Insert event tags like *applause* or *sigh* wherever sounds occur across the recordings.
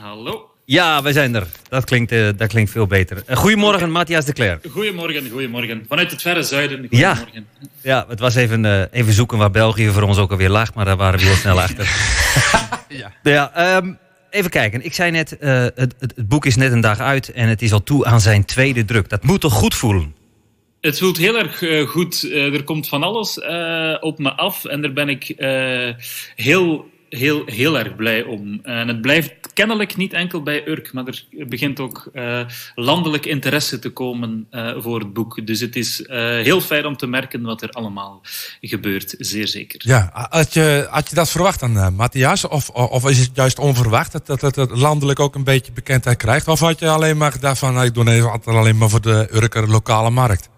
Hallo. Ja, wij zijn er. Dat klinkt, uh, dat klinkt veel beter. Uh, goedemorgen, Matthias de Cler. Goedemorgen, goedemorgen. Vanuit het verre zuiden. Ja, ja het was even, uh, even zoeken waar België voor ons ook alweer lag, maar daar waren we heel snel achter. *laughs* ja. ja um, even kijken. Ik zei net, het, het, het boek is net een dag uit en het is al toe aan zijn tweede druk. Dat moet toch goed voelen? Het voelt heel erg goed. er komt van alles op me af en daar ben ik heel heel, heel erg blij om. En het blijft kennelijk niet enkel bij Urk, maar er begint ook uh, landelijk interesse te komen uh, voor het boek. Dus het is uh, heel fijn om te merken wat er allemaal gebeurt, zeer zeker. Ja, had je, had je dat verwacht dan, Matthias? Of, of is het juist onverwacht dat, dat het landelijk ook een beetje bekendheid krijgt? Of had je alleen maar gedacht van, nou, ik doe even alleen maar voor de Urker lokale markt?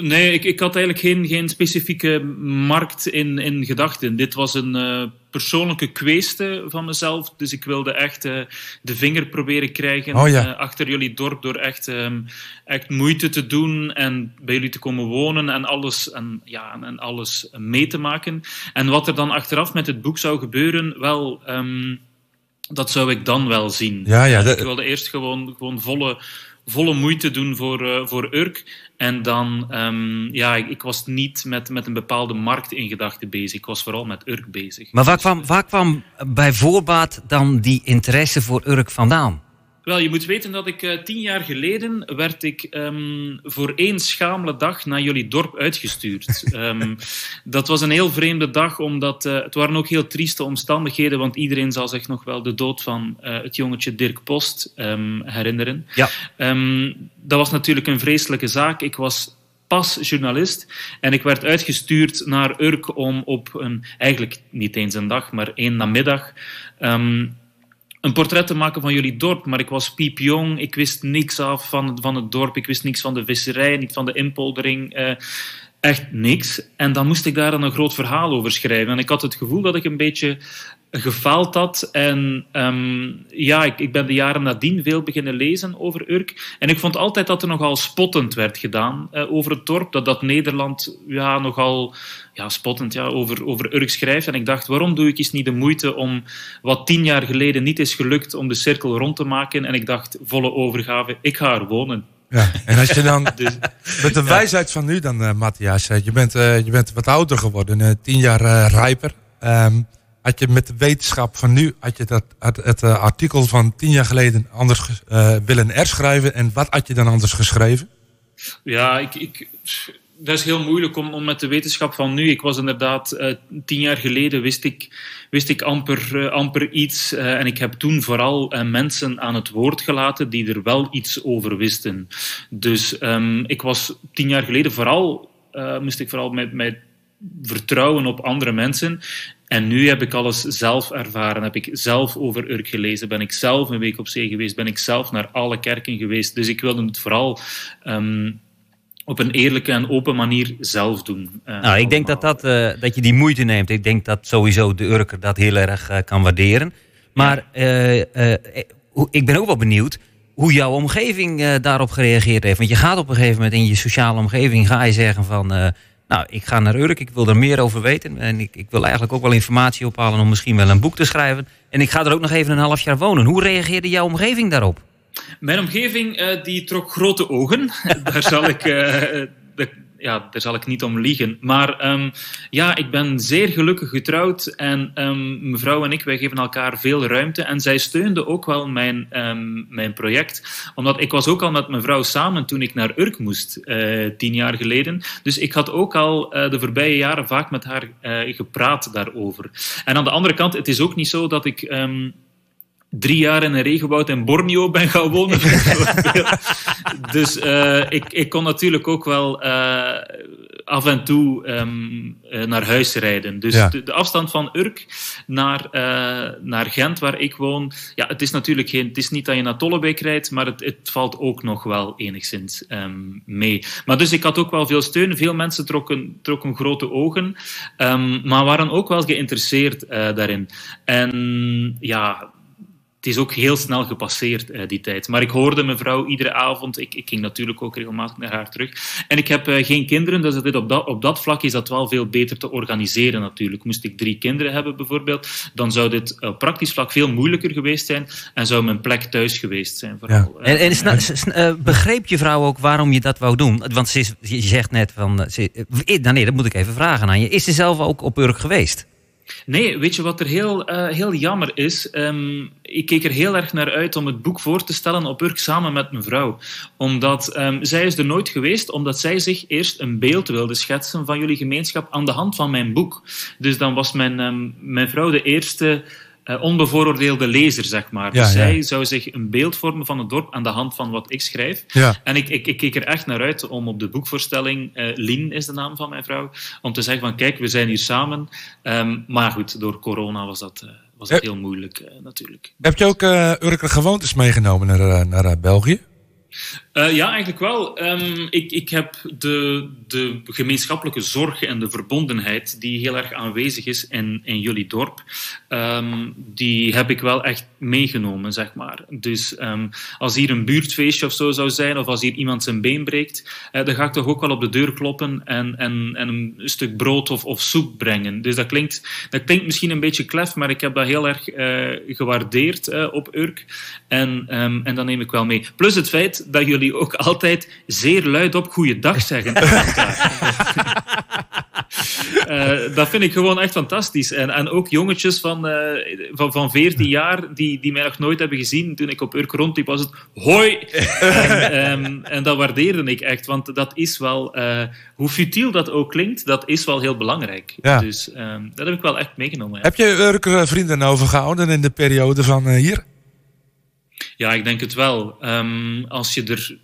Nee, ik, ik had eigenlijk geen, geen specifieke markt in, in gedachten. Dit was een uh, persoonlijke kweeste van mezelf. Dus ik wilde echt uh, de vinger proberen krijgen oh, ja. uh, achter jullie dorp door echt, um, echt moeite te doen en bij jullie te komen wonen en alles, en, ja, en alles mee te maken. En wat er dan achteraf met het boek zou gebeuren, wel. Um, dat zou ik dan wel zien. Ja, ja, Ik wilde eerst gewoon, gewoon volle, volle moeite doen voor, uh, voor Urk. En dan, um, ja, ik, ik, was niet met, met een bepaalde markt in gedachten bezig. Ik was vooral met Urk bezig. Maar waar kwam, waar kwam bij voorbaat dan die interesse voor Urk vandaan? Wel, je moet weten dat ik uh, tien jaar geleden werd ik um, voor één schamele dag naar jullie dorp uitgestuurd. um, *laughs* dat was een heel vreemde dag, omdat uh, het waren ook heel trieste omstandigheden, want iedereen zal zich nog wel de dood van uh, het jongetje Dirk Post um, herinneren. Ja. dat was natuurlijk een vreselijke zaak. Ik was pas journalist. En ik werd uitgestuurd naar Urk om op een, eigenlijk niet eens een dag, maar één namiddag, um, een portret te maken van jullie dorp. Maar ik was piepjong, ik wist niks af van, van het dorp, ik wist niks van de visserij, niet van de inpoldering. Uh, echt niks. En dan moest ik daar dan een groot verhaal over schrijven. En ik had het gevoel dat ik een beetje gefaald had. En um, ja, ik, ik, ben de jaren nadien veel beginnen lezen over Urk. En ik vond altijd dat er nogal spottend werd gedaan uh, over het dorp. Dat, dat Nederland ja, nogal ja, spottend ja, over, over Urk schrijft. En ik dacht, waarom doe ik eens niet de moeite om wat tien jaar geleden niet is gelukt om de cirkel rond te maken? En ik dacht, volle overgave, ik ga er wonen. Ja, en als je dan *laughs* dus, met de wijsheid van nu dan, uh, Matthias, je bent, uh, je bent wat ouder geworden, uh, tien jaar rijper. Um, had je met de wetenschap van nu, had je dat, het, het artikel van tien jaar geleden anders willen herschrijven? En wat had je dan anders geschreven? Ja, ik, ik, dat is heel moeilijk om, om met de wetenschap van nu. Ik was inderdaad, uh, tien jaar geleden wist ik, wist ik amper, uh, amper iets. Uh, en ik heb toen vooral mensen aan het woord gelaten die er wel iets over wisten. Dus um, ik was tien jaar geleden vooral, moest ik vooral met, met vertrouwen op andere mensen. En nu heb ik alles zelf ervaren. Heb ik zelf over Urk gelezen. Ben ik zelf een week op zee geweest. Ben ik zelf naar alle kerken geweest. Dus ik wilde het vooral um, op een eerlijke en open manier zelf doen. Uh, nou, ik denk dat, dat, uh, dat je die moeite neemt. Ik denk dat sowieso de Urker dat heel erg uh, kan waarderen. Maar ik ben ook wel benieuwd hoe jouw omgeving daarop gereageerd heeft. Want je gaat op een gegeven moment in je sociale omgeving... ga je zeggen van, nou, ik ga naar Urk, ik wil er meer over weten. En ik, ik wil eigenlijk ook wel informatie ophalen om misschien wel een boek te schrijven. En ik ga er ook nog even een half jaar wonen. Hoe reageerde jouw omgeving daarop? Mijn omgeving uh, die trok grote ogen. *laughs* Daar zal ik, uh, de, ja, daar zal ik niet om liegen. Maar um, ja, ik ben zeer gelukkig getrouwd. En um, mevrouw en ik, wij geven elkaar veel ruimte. En zij steunde ook wel mijn, um, mijn project. Omdat ik was ook al met mevrouw samen toen ik naar Urk moest, uh, tien jaar geleden. Dus ik had ook al de voorbije jaren vaak met haar gepraat daarover. En aan de andere kant, het is ook niet zo dat ik drie jaar in een regenwoud in Borneo ben gaan wonen. *laughs* dus uh, ik, ik kon natuurlijk ook wel uh, af en toe um, uh, naar huis rijden. Dus ja. de, de, afstand van Urk naar, naar Gent, waar ik woon, ja, het is natuurlijk geen, het is niet dat je naar Tollebeek rijdt, maar het, het valt ook nog wel enigszins um, mee. Maar dus ik had ook wel veel steun. Veel mensen trokken, trokken grote ogen, um, maar waren ook wel geïnteresseerd daarin. En ja, het is ook heel snel gepasseerd, uh, die tijd. Maar ik hoorde mijn vrouw iedere avond. Ik, ik ging natuurlijk ook regelmatig naar haar terug. En ik heb uh, geen kinderen, dus dit op, dat, op dat vlak is dat wel veel beter te organiseren natuurlijk. Moest ik drie kinderen hebben bijvoorbeeld, dan zou dit op praktisch vlak veel moeilijker geweest zijn en zou mijn plek thuis geweest zijn. Vooral. Ja. En, en begreep je vrouw ook waarom je dat wou doen? Want ze is, je zegt net van... Ze, nou nee, dat moet ik even vragen aan je. Is ze zelf ook op Urk geweest? Nee, weet je wat er heel, uh, heel jammer is? Um, ik keek er heel erg naar uit om het boek voor te stellen op Urk samen met mijn vrouw. Omdat um, zij is er nooit geweest, omdat zij zich eerst een beeld wilde schetsen van jullie gemeenschap aan de hand van mijn boek. Dus dan was mijn, um, mijn vrouw de eerste uh, onbevooroordeelde lezer, zeg maar. Ja, dus zij zou zich een beeld vormen van het dorp aan de hand van wat ik schrijf. Ja. En ik, ik, ik keek er echt naar uit om op de boekvoorstelling, uh, Lien is de naam van mijn vrouw, om te zeggen van kijk, we zijn hier samen. Um, maar goed, door corona was dat, uh, was dat heel moeilijk natuurlijk. Heb je ook Urker gewoontes meegenomen naar, naar België? Uh, ja, eigenlijk wel. Um, ik, ik heb de, de gemeenschappelijke zorg en de verbondenheid die heel erg aanwezig is in, in jullie dorp, um, die heb ik wel echt meegenomen, zeg maar. Dus um, als hier een buurtfeestje of zo zou zijn, of als hier iemand zijn been breekt, uh, dan ga ik toch ook wel op de deur kloppen en, en, en een stuk brood of, of soep brengen. Dus dat klinkt, dat klinkt misschien een beetje klef, maar ik heb dat heel erg uh, gewaardeerd op Urk. En, en dat neem ik wel mee. Plus het feit dat jullie ook altijd zeer luid op goeiedag zeggen. uh, *laughs* dat vind ik gewoon echt fantastisch. En, en ook jongetjes van, uh, van, van 14 jaar die, die mij nog nooit hebben gezien. Toen ik op Urk rondliep was het hoi! en, um, en, dat waardeerde ik echt. Want dat is wel, uh, hoe futiel dat ook klinkt, dat is wel heel belangrijk. Ja. Dus um, dat heb ik wel echt meegenomen. Ja. Heb je Urk vrienden overgehouden in de periode van hier? Ja, ik denk het wel. Um, als je er.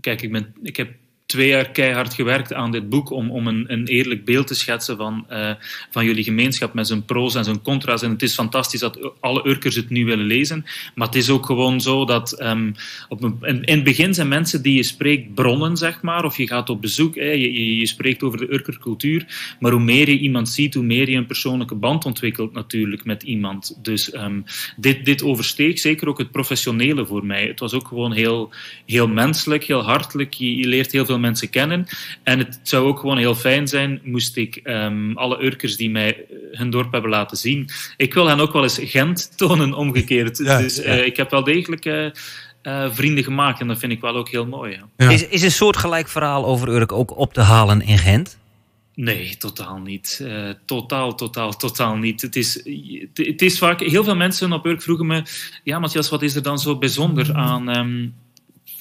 Kijk, ik, ben, ik heb twee jaar keihard gewerkt aan dit boek om, om een, een eerlijk beeld te schetsen van, uh, van jullie gemeenschap met zijn pro's en zijn contra's. En het is fantastisch dat alle Urkers het nu willen lezen. Maar het is ook gewoon zo dat um, op een, in, het begin zijn mensen die je spreekt bronnen, zeg maar. Of je gaat op bezoek, hè, je, je, spreekt over de Urkercultuur. Maar hoe meer je iemand ziet, hoe meer je een persoonlijke band ontwikkelt natuurlijk met iemand. Dus um, dit, dit oversteeg zeker ook het professionele voor mij. Het was ook gewoon heel, heel menselijk, heel hartelijk. Je, je leert heel veel mensen kennen. En het zou ook gewoon heel fijn zijn, moest ik um, alle Urkers die mij hun dorp hebben laten zien. Ik wil hen ook wel eens Gent *laughs* tonen, omgekeerd. Ja, dus uh, ja. ik heb wel degelijk. Uh, uh, vrienden gemaakt en dat vind ik wel ook heel mooi. Ja. Is, is een soortgelijk verhaal over Urk ook op te halen in Gent? Nee, totaal niet. Uh, totaal, totaal, totaal niet. Het is, het is vaak... Heel veel mensen op Urk vroegen me... Ja, Matthias, wat is er dan zo bijzonder aan... Um,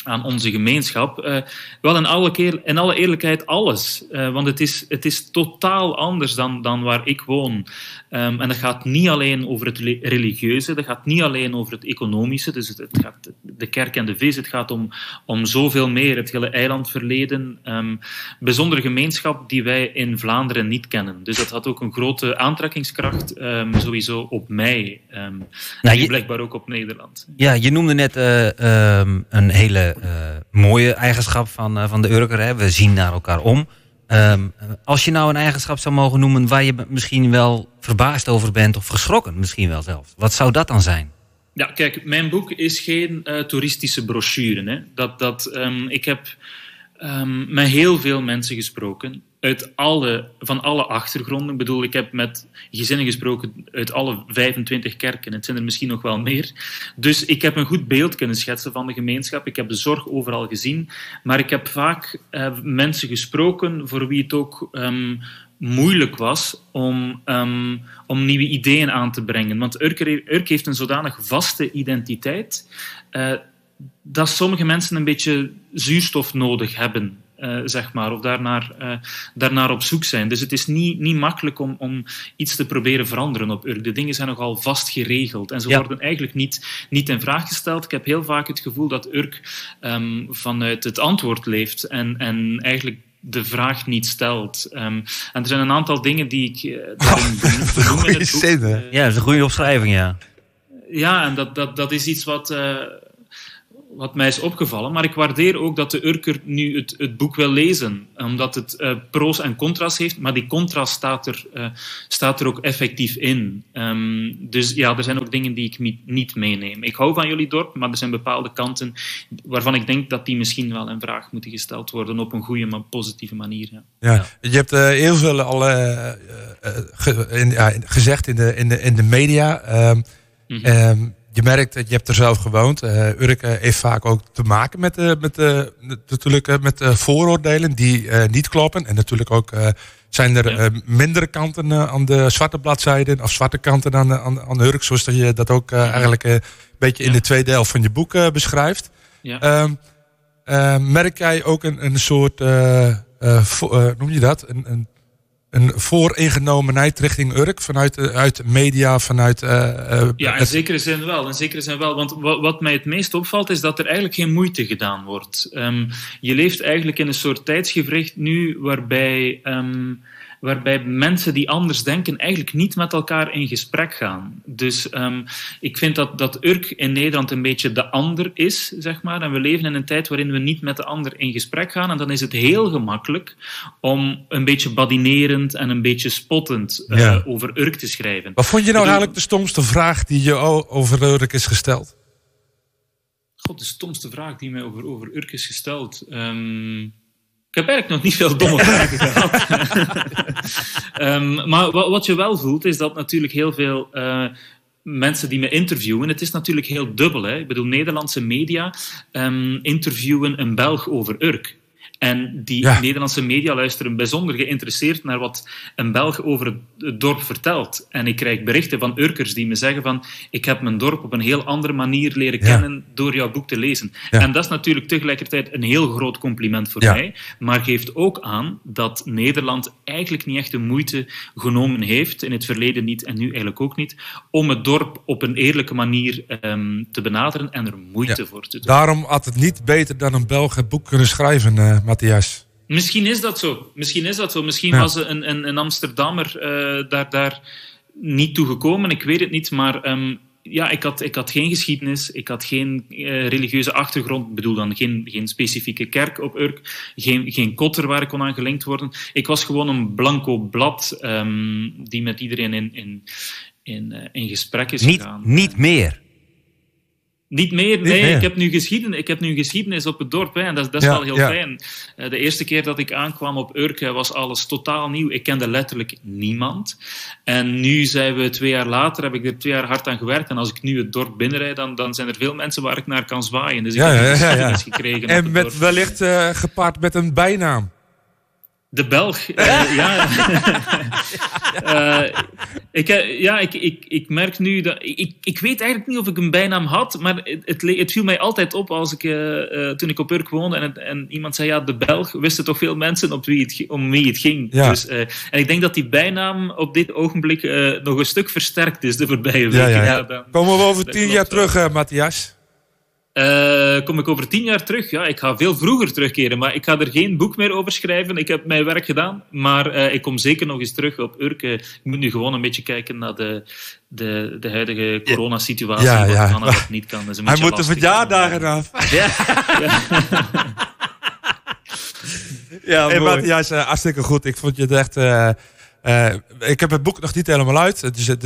aan onze gemeenschap. Uh, wel in alle, keer, in alle eerlijkheid alles. Uh, want het is, het is totaal anders dan, dan waar ik woon. Um, en dat gaat niet alleen over het religieuze, dat gaat niet alleen over het economische. Dus het, het gaat de kerk en de vis, het gaat om, om zoveel meer. Het hele eilandverleden. Um, bijzondere gemeenschap die wij in Vlaanderen niet kennen. Dus dat had ook een grote aantrekkingskracht um, sowieso op mij. nou, en blijkbaar ook op Nederland. Ja, je noemde net uh, een hele uh, mooie eigenschap van, uh, van de Urker. We zien naar elkaar om. Um, als je nou een eigenschap zou mogen noemen waar je misschien wel verbaasd over bent of geschrokken misschien wel zelfs. Wat zou dat dan zijn? Ja, kijk, mijn boek is geen uh, toeristische brochure. Hè. Dat, dat, um, ik heb um, met heel veel mensen gesproken uit alle, van alle achtergronden. Ik bedoel, ik heb met gezinnen gesproken uit alle 25 kerken. Het zijn er misschien nog wel meer. Dus ik heb een goed beeld kunnen schetsen van de gemeenschap. Ik heb de zorg overal gezien. Maar ik heb vaak uh, mensen gesproken voor wie het ook um, moeilijk was om, um, om nieuwe ideeën aan te brengen. Want Urk, heeft een zodanig vaste identiteit uh, dat sommige mensen een beetje zuurstof nodig hebben. Uh, zeg maar, of daarnaar, uh, daarnaar op zoek zijn. Dus het is niet, niet makkelijk om, om iets te proberen veranderen op Urk. De dingen zijn nogal vast geregeld en ze ja. worden eigenlijk niet, niet in vraag gesteld. Ik heb heel vaak het gevoel dat Urk um, vanuit het antwoord leeft en, en eigenlijk de vraag niet stelt. Um, en er zijn een aantal dingen die ik uh, *laughs* daarin benoem in het boek. Zin, ja, dat is een goede opschrijving, ja. Ja, en dat, dat, dat is iets wat wat mij is opgevallen. Maar ik waardeer ook dat de Urker nu het, het boek wil lezen. Omdat het uh, pro's en contra's heeft, maar die contrast staat er, uh, staat er ook effectief in. Um, dus ja, er zijn ook dingen die ik niet meeneem. Ik hou van jullie dorp, maar er zijn bepaalde kanten waarvan ik denk dat die misschien wel in vraag moeten gesteld worden op een goede, maar positieve manier. Ja, ja. je hebt uh, heel veel al ge, in, ja, gezegd in de, in de, in de media. Um, mm -hmm. um, je merkt dat je hebt er zelf gewoond. Uh, Urk heeft vaak ook te maken met, uh, met, uh, natuurlijk, met vooroordelen die niet kloppen. En natuurlijk ook zijn er ja. mindere kanten aan de zwarte bladzijden of zwarte kanten aan, aan, aan Urk. Zoals dat je dat ook eigenlijk een beetje in de tweede helft van je boek beschrijft. Ja. Um, merk jij ook een, een soort, noem je dat? Een, een een vooringenomenheid richting Urk vanuit de, uit media, vanuit. Uh, uh, ja, in zekere zin wel. In zekere zin wel. Want wat, wat, mij het meest opvalt is dat er eigenlijk geen moeite gedaan wordt. Um, je leeft eigenlijk in een soort tijdsgevricht nu waarbij. Um, waarbij mensen die anders denken eigenlijk niet met elkaar in gesprek gaan. Dus um, ik vind dat, dat Urk in Nederland een beetje de ander is, zeg maar. En we leven in een tijd waarin we niet met de ander in gesprek gaan. En dan is het heel gemakkelijk om een beetje badinerend en een beetje spottend uh, ja. over Urk te schrijven. Wat vond je nou eigenlijk de stomste vraag die je over Urk is gesteld? God, de stomste vraag die mij over, over Urk is gesteld... Um, ik heb eigenlijk nog niet veel domme *laughs* vragen gehad. um, *laughs* maar wat je wel voelt, is dat natuurlijk heel veel uh, mensen die me interviewen, het is natuurlijk heel dubbel. Hè? Ik bedoel, Nederlandse media um, interviewen een Belg over Urk. En die ja. Nederlandse media luisteren bijzonder geïnteresseerd naar wat een Belg over het dorp vertelt. En ik krijg berichten van Urkers die me zeggen van ik heb mijn dorp op een heel andere manier leren ja. kennen door jouw boek te lezen. Ja. En dat is natuurlijk tegelijkertijd een heel groot compliment voor mij, maar geeft ook aan dat Nederland eigenlijk niet echt de moeite genomen heeft, in het verleden niet en nu eigenlijk ook niet, om het dorp op een eerlijke manier um, te benaderen en er moeite voor te doen. Daarom had het niet beter dan een Belg het boek kunnen schrijven, uh, Matthias. Misschien is dat zo. Misschien is dat zo. Misschien ja. was een, een, een Amsterdammer uh, daar, daar niet toe gekomen. Ik weet het niet, maar um, ja, ik had, ik had geen geschiedenis, ik had geen uh, religieuze achtergrond, ik bedoel dan geen, geen specifieke kerk op Urk, geen, geen kotter waar ik kon aan gelinkt worden. Ik was gewoon een blanco blad um, die met iedereen in, in, in, uh, in gesprek is niet, gegaan. Niet meer. Niet meer, nee. Niet meer. Ik, heb nu geschiedenis, ik heb nu geschiedenis op het dorp hè, en dat, dat is ja, wel heel ja. fijn. Uh, de eerste keer dat ik aankwam op Urk was alles totaal nieuw. Ik kende letterlijk niemand. En nu zijn we twee jaar later, heb ik er twee jaar hard aan gewerkt. En als ik nu het dorp binnenrijd, dan, dan zijn er veel mensen waar ik naar kan zwaaien. Dus ik ja, heb geschiedenis gekregen. En met dorp. wellicht uh, gepaard met een bijnaam. De Belg, uh, *laughs* ja. uh, *laughs* ik, ja, ik, ik, ik merk nu dat. Ik, ik weet eigenlijk niet of ik een bijnaam had, maar het, het, viel mij altijd op als ik, uh, toen ik op Urk woonde en, en iemand zei: Ja, de Belg, wisten toch veel mensen op wie het, om wie het ging. Ja. Dus, en ik denk dat die bijnaam op dit ogenblik nog een stuk versterkt is de voorbije weken. Ja, ja. Dan, Komen we over tien jaar terug, Matthias? Uh, kom ik over tien jaar terug? Ja, ik ga veel vroeger terugkeren, maar ik ga er geen boek meer over schrijven. Ik heb mijn werk gedaan, maar uh, ik kom zeker nog eens terug op Urk. ik moet nu gewoon een beetje kijken naar de, de, de huidige coronasituatie. Ja, ja. Wat dat niet kan. Dat is een Hij moet de verjaardagen af. *laughs* Ja. ja, hey, Matthias, uh, hartstikke goed. Ik vond je het echt... Uh, uh, ik heb het boek nog niet helemaal uit. Dus er,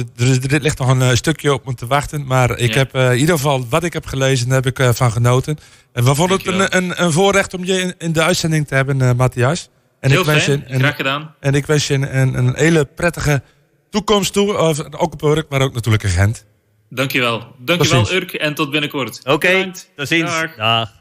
er ligt nog een uh, stukje op om te wachten. Maar ik ja. heb uh, in ieder geval wat ik heb gelezen, daar heb ik van genoten. En we vonden het een, een, een, voorrecht om je in, in de uitzending te hebben, Matthias. En Heel ik wens fijn, je een, graag gedaan. En ik wens je een, een, een hele prettige toekomst toe. Of, ook op Urk, maar ook natuurlijk in Gent. Dankjewel. Dankjewel Urk en tot binnenkort. Oké, okay, tot ziens. Dag. Dag.